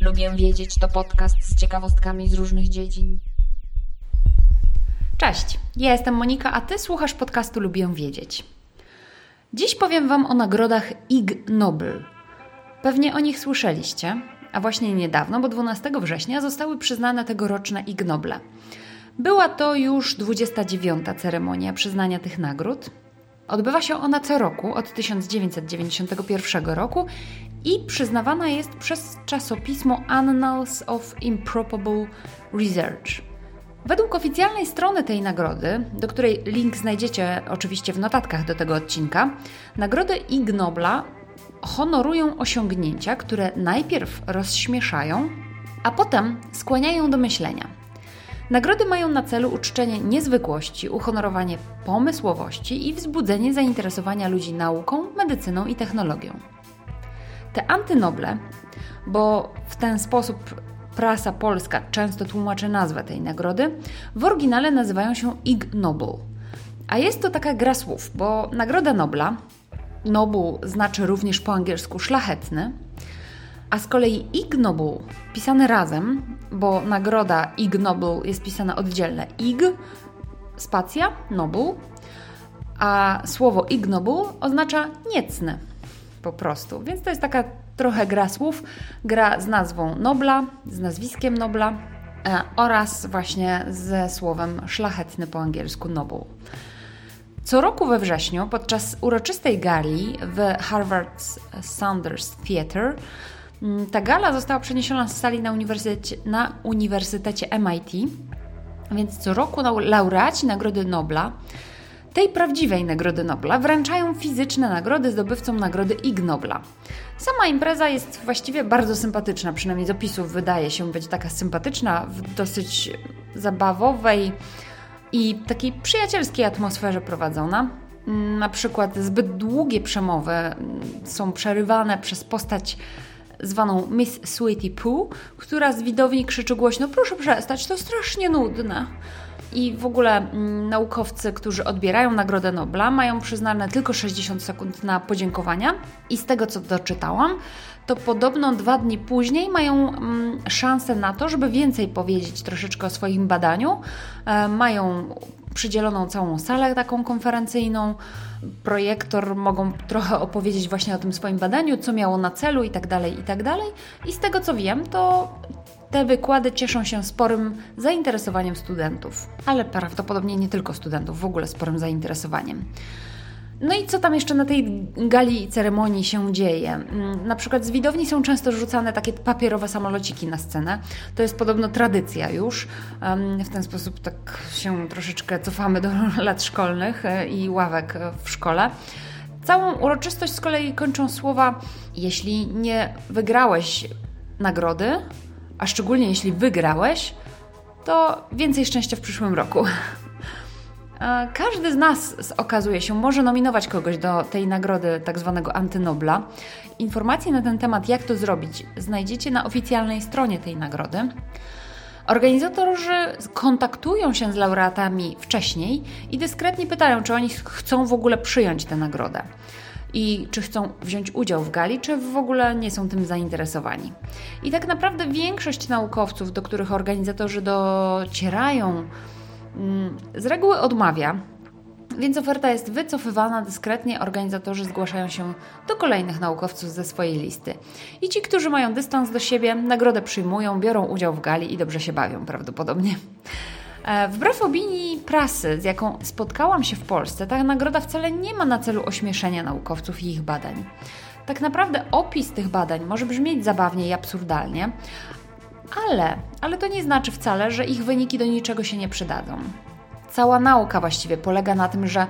Lubię wiedzieć to podcast z ciekawostkami z różnych dziedzin. Cześć, ja jestem Monika, a Ty słuchasz podcastu Lubię Wiedzieć. Dziś powiem Wam o nagrodach Ig Nobel. Pewnie o nich słyszeliście, a właśnie niedawno, bo 12 września zostały przyznane tegoroczne Ig Noble. Była to już 29. ceremonia przyznania tych nagród. Odbywa się ona co roku od 1991 roku i przyznawana jest przez czasopismo Annals of Improbable Research. Według oficjalnej strony tej nagrody, do której link znajdziecie oczywiście w notatkach do tego odcinka, nagrody Ig Nobla honorują osiągnięcia, które najpierw rozśmieszają, a potem skłaniają do myślenia. Nagrody mają na celu uczczenie niezwykłości, uhonorowanie pomysłowości i wzbudzenie zainteresowania ludzi nauką, medycyną i technologią. Te antynoble, bo w ten sposób prasa polska często tłumaczy nazwę tej nagrody, w oryginale nazywają się Ig Nobel. A jest to taka gra słów, bo Nagroda Nobla, Nobel znaczy również po angielsku szlachetny, a z kolei Ig Nobel pisane razem, bo nagroda Ig Nobel jest pisana oddzielnie Ig, spacja, Nobel, a słowo Ig Nobel oznacza niecny po prostu. Więc to jest taka trochę gra słów, gra z nazwą Nobla, z nazwiskiem Nobla e, oraz właśnie ze słowem szlachetny po angielsku Nobel. Co roku we wrześniu, podczas uroczystej gali w Harvard Saunders Theatre, mm, ta gala została przeniesiona z sali na uniwersytecie, na uniwersytecie MIT, więc co roku laureaci Nagrody Nobla tej prawdziwej Nagrody Nobla wręczają fizyczne nagrody zdobywcom Nagrody Ig Nobla. Sama impreza jest właściwie bardzo sympatyczna, przynajmniej z opisów wydaje się być taka sympatyczna, w dosyć zabawowej i takiej przyjacielskiej atmosferze prowadzona. Na przykład zbyt długie przemowy są przerywane przez postać zwaną Miss Sweetie Pooh, która z widowni krzyczy głośno: Proszę przestać, to strasznie nudne. I w ogóle mm, naukowcy, którzy odbierają Nagrodę Nobla, mają przyznane tylko 60 sekund na podziękowania. I z tego, co doczytałam, to podobno dwa dni później mają mm, szansę na to, żeby więcej powiedzieć troszeczkę o swoim badaniu. E, mają przydzieloną całą salę taką konferencyjną. Projektor mogą trochę opowiedzieć właśnie o tym swoim badaniu, co miało na celu i tak dalej, i tak. I z tego co wiem, to te wykłady cieszą się sporym zainteresowaniem studentów, ale prawdopodobnie nie tylko studentów, w ogóle sporym zainteresowaniem. No i co tam jeszcze na tej gali ceremonii się dzieje? Mm, na przykład z widowni są często rzucane takie papierowe samolociki na scenę. To jest podobno tradycja już. W ten sposób tak się troszeczkę cofamy do lat szkolnych e, i ławek w szkole. Całą uroczystość z kolei kończą słowa: Jeśli nie wygrałeś nagrody, a szczególnie jeśli wygrałeś, to więcej szczęścia w przyszłym roku. Każdy z nas, okazuje się, może nominować kogoś do tej nagrody tak zwanego antynobla. Informacje na ten temat, jak to zrobić, znajdziecie na oficjalnej stronie tej nagrody. Organizatorzy kontaktują się z laureatami wcześniej i dyskretnie pytają, czy oni chcą w ogóle przyjąć tę nagrodę i czy chcą wziąć udział w gali, czy w ogóle nie są tym zainteresowani. I tak naprawdę większość naukowców, do których organizatorzy docierają, mm, z reguły odmawia, więc oferta jest wycofywana dyskretnie, organizatorzy zgłaszają się do kolejnych naukowców ze swojej listy. I ci, którzy mają dystans do siebie, nagrodę przyjmują, biorą udział w gali i dobrze się bawią prawdopodobnie. E, wbrew opinii prasy, z jaką spotkałam się w Polsce, ta nagroda wcale nie ma na celu ośmieszenia naukowców i ich badań. Tak naprawdę opis tych badań może brzmieć zabawnie i absurdalnie, ale, ale to nie znaczy wcale, że ich wyniki do niczego się nie przydadzą. Cała nauka właściwie polega na tym, że,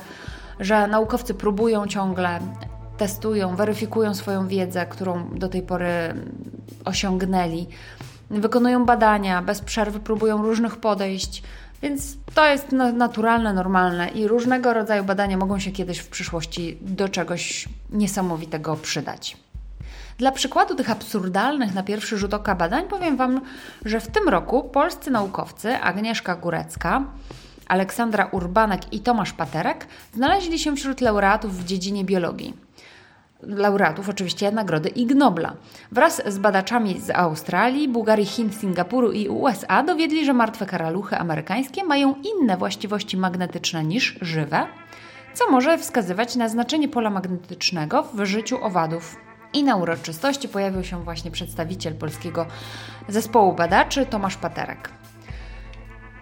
że naukowcy próbują ciągle, testują, weryfikują swoją wiedzę, którą do tej pory osiągnęli, wykonują badania, bez przerwy próbują różnych podejść, więc to jest naturalne, normalne i różnego rodzaju badania mogą się kiedyś w przyszłości do czegoś niesamowitego przydać. Dla przykładu tych absurdalnych na pierwszy rzut oka badań powiem Wam, że w tym roku polscy naukowcy Agnieszka Górecka, Aleksandra Urbanek i Tomasz Paterek znaleźli się wśród laureatów w dziedzinie biologii. Laureatów oczywiście Nagrody Ig Nobla. Wraz z badaczami z Australii, Bułgarii, Chin, Singapuru i USA dowiedli, że martwe karaluchy amerykańskie mają inne właściwości magnetyczne niż żywe, co może wskazywać na znaczenie pola magnetycznego w życiu owadów. I na uroczystości pojawił się właśnie przedstawiciel polskiego zespołu badaczy Tomasz Paterek.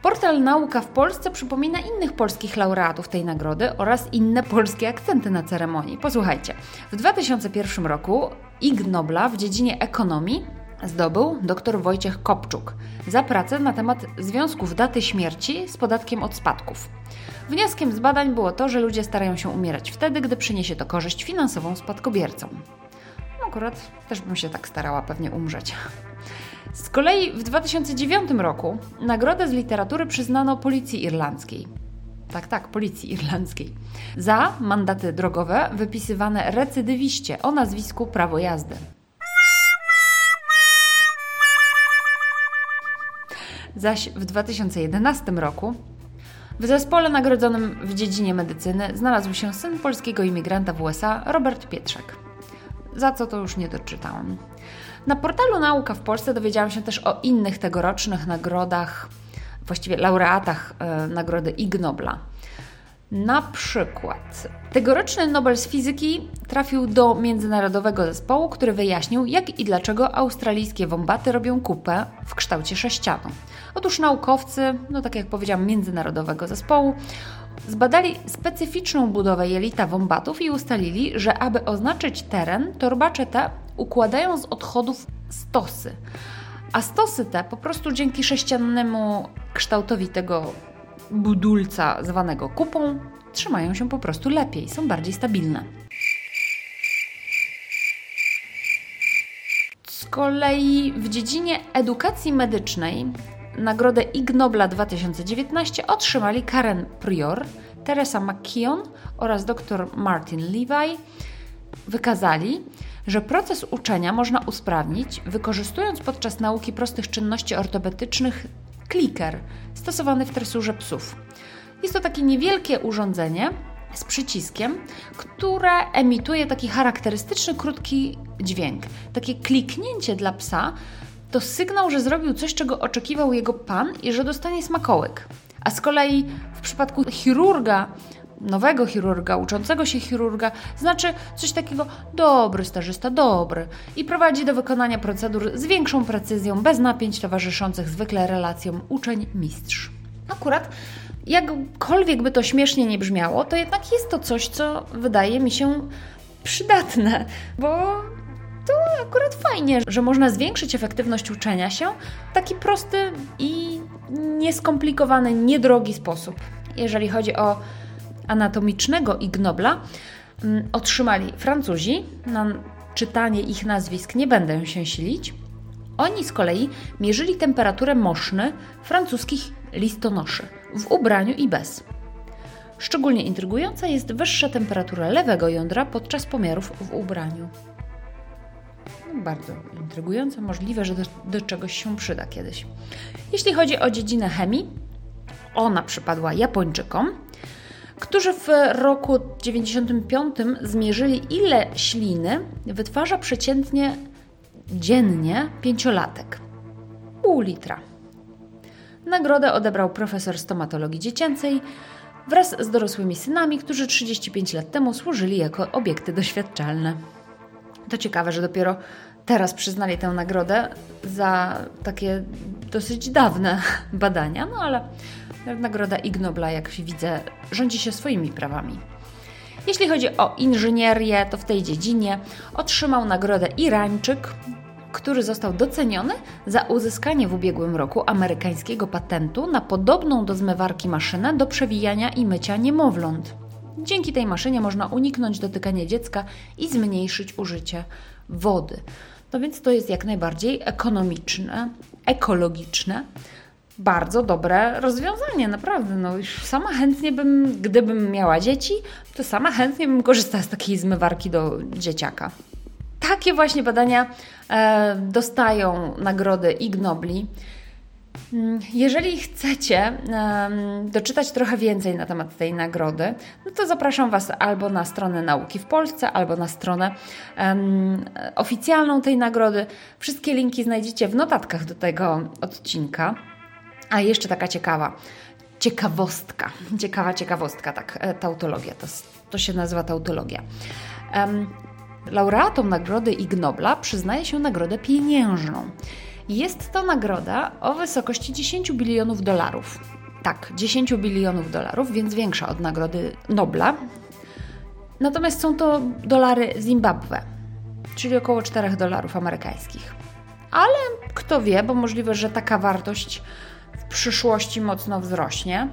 Portal Nauka w Polsce przypomina innych polskich laureatów tej nagrody oraz inne polskie akcenty na ceremonii. Posłuchajcie, w 2001 roku Ig Nobla w dziedzinie ekonomii zdobył dr Wojciech Kopczuk za pracę na temat związków daty śmierci z podatkiem od spadków. Wnioskiem z badań było to, że ludzie starają się umierać wtedy, gdy przyniesie to korzyść finansową spadkobiercom. No akurat też bym się tak starała pewnie umrzeć. Z kolei w 2009 roku nagrodę z literatury przyznano Policji Irlandzkiej. Tak, tak, Policji Irlandzkiej. Za mandaty drogowe wypisywane recydywiście o nazwisku prawo jazdy. Zaś w 2011 roku w zespole nagrodzonym w dziedzinie medycyny znalazł się syn polskiego imigranta w USA, Robert Pietrzak. Za co to już nie doczytałam. Na portalu Nauka w Polsce dowiedziałam się też o innych tegorocznych nagrodach, właściwie laureatach e, nagrody Ig Nobla. Na przykład tegoroczny Nobel z fizyki trafił do międzynarodowego zespołu, który wyjaśnił, jak i dlaczego australijskie wombaty robią kupę w kształcie sześcianu. Otóż naukowcy, no tak jak powiedziałam, międzynarodowego zespołu, zbadali specyficzną budowę jelita wombatów i ustalili, że aby oznaczyć teren, torbacze te układają z odchodów stosy. A stosy te po prostu dzięki sześciannemu kształtowi tego budulca zwanego kupą trzymają się po prostu lepiej, są bardziej stabilne. Z kolei w dziedzinie edukacji medycznej nagrodę Ig Nobla 2019 otrzymali Karen Prior, Teresa McKeon oraz dr Martin Levi. Wykazali, że proces uczenia można usprawnić, wykorzystując podczas nauki prostych czynności ortopedycznych kliker stosowany w tresurze psów. Jest to takie niewielkie urządzenie z przyciskiem, które emituje taki charakterystyczny, krótki dźwięk. Takie kliknięcie dla psa to sygnał, że zrobił coś, czego oczekiwał jego pan i że dostanie smakołyk. A z kolei w przypadku chirurga nowego chirurga, uczącego się chirurga, znaczy coś takiego dobry stażysta, dobry i prowadzi do wykonania procedur z większą precyzją, bez napięć towarzyszących zwykle relacjom uczeń-mistrz. Akurat jakkolwiek by to śmiesznie nie brzmiało, to jednak jest to coś, co wydaje mi się przydatne, bo to akurat fajnie, że można zwiększyć efektywność uczenia się w taki prosty i nieskomplikowany, niedrogi sposób. Jeżeli chodzi o anatomicznego Ig Nobla mm, otrzymali Francuzi. Na czytanie ich nazwisk nie będę się silić. Oni z kolei mierzyli temperaturę moszny francuskich listonoszy w ubraniu i bez. Szczególnie intrygująca jest wyższa temperatura lewego jądra podczas pomiarów w ubraniu. Bardzo intrygujące, możliwe, że do, do czegoś się przyda kiedyś. Jeśli chodzi o dziedzinę chemii, ona przypadła Japończykom, którzy w roku 95 zmierzyli, ile śliny wytwarza przeciętnie dziennie pięciolatek. Pół litra. Nagrodę odebrał profesor stomatologii dziecięcej wraz z dorosłymi synami, którzy 35 lat temu służyli jako obiekty doświadczalne. To ciekawe, że dopiero teraz przyznali tę nagrodę za takie dosyć dawne badania, no ale Nagroda Ig Nobla, jak widzę, rządzi się swoimi prawami. Jeśli chodzi o inżynierię, to w tej dziedzinie otrzymał nagrodę Irańczyk, który został doceniony za uzyskanie w ubiegłym roku amerykańskiego patentu na podobną do zmywarki maszynę do przewijania i mycia niemowląt. Dzięki tej maszynie można uniknąć dotykania dziecka i zmniejszyć użycie wody. No więc to jest jak najbardziej ekonomiczne, ekologiczne bardzo dobre rozwiązanie, naprawdę. No, już sama chętnie bym, gdybym miała dzieci, to sama chętnie bym korzystała z takiej zmywarki do dzieciaka. takie właśnie badania e, dostają nagrody Ig Nobli. Mm, jeżeli chcecie um, doczytać trochę więcej na temat tej nagrody, no to zapraszam Was albo na stronę Nauki w Polsce, albo na stronę um, oficjalną tej nagrody. Wszystkie linki znajdziecie w notatkach do tego odcinka. A jeszcze taka ciekawa ciekawostka, ciekawa ciekawostka, tak, e, tautologia, to, to się nazywa tautologia. Um, laureatom nagrody Ig Nobla przyznaje się nagrodę pieniężną. Jest to nagroda o wysokości 10 bilionów dolarów. Tak, 10 bilionów dolarów, więc większa od nagrody Nobla. Natomiast są to dolary Zimbabwe, czyli około 4 dolarów amerykańskich. Ale kto wie, bo możliwe, że taka wartość w przyszłości mocno wzrośnie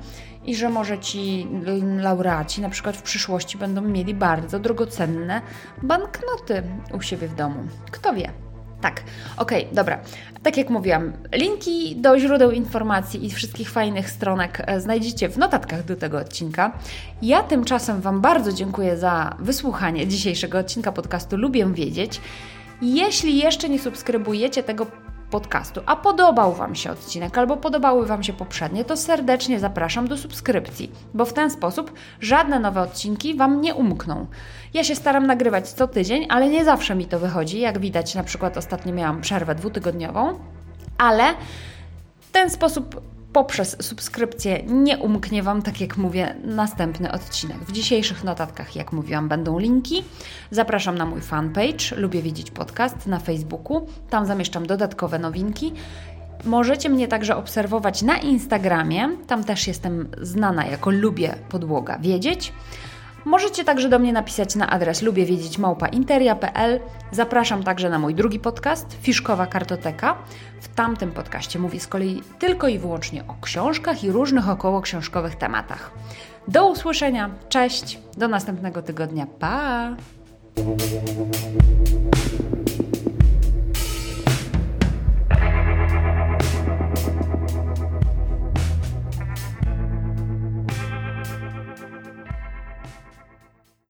i że może ci laureaci na przykład w przyszłości będą mieli bardzo drogocenne banknoty u siebie w domu. Kto wie? Tak, okej, okay, dobra. Tak jak mówiłam, linki do źródeł informacji i wszystkich fajnych stronek e, znajdziecie w notatkach do tego odcinka. Ja tymczasem Wam bardzo dziękuję za wysłuchanie dzisiejszego odcinka podcastu Lubię Wiedzieć. Jeśli jeszcze nie subskrybujecie tego podcastu, a podobał Wam się odcinek albo podobały Wam się poprzednie, to serdecznie zapraszam do subskrypcji, bo w ten sposób żadne nowe odcinki Wam nie umkną. Ja się staram nagrywać co tydzień, ale nie zawsze mi to wychodzi. Jak widać, na przykład ostatnio miałam przerwę dwutygodniową, ale w ten sposób poprzez subskrypcję nie umknie Wam, tak jak mówię, następny odcinek. W dzisiejszych notatkach, jak mówiłam, będą linki. Zapraszam na mój fanpage Lubię Widzieć Podcast na Facebooku. Tam zamieszczam dodatkowe nowinki. Możecie mnie także obserwować na Instagramie. Tam też jestem znana jako Lubię Podłoga Wiedzieć. Możecie także do mnie napisać na adres lubię wiedzieć małpainteria.pl. Zapraszam także na mój drugi podcast, Fiszkowa Kartoteka. W tamtym podcaście mówię z kolei tylko i wyłącznie o książkach i różnych około książkowych tematach. Do usłyszenia, cześć, do następnego tygodnia, pa!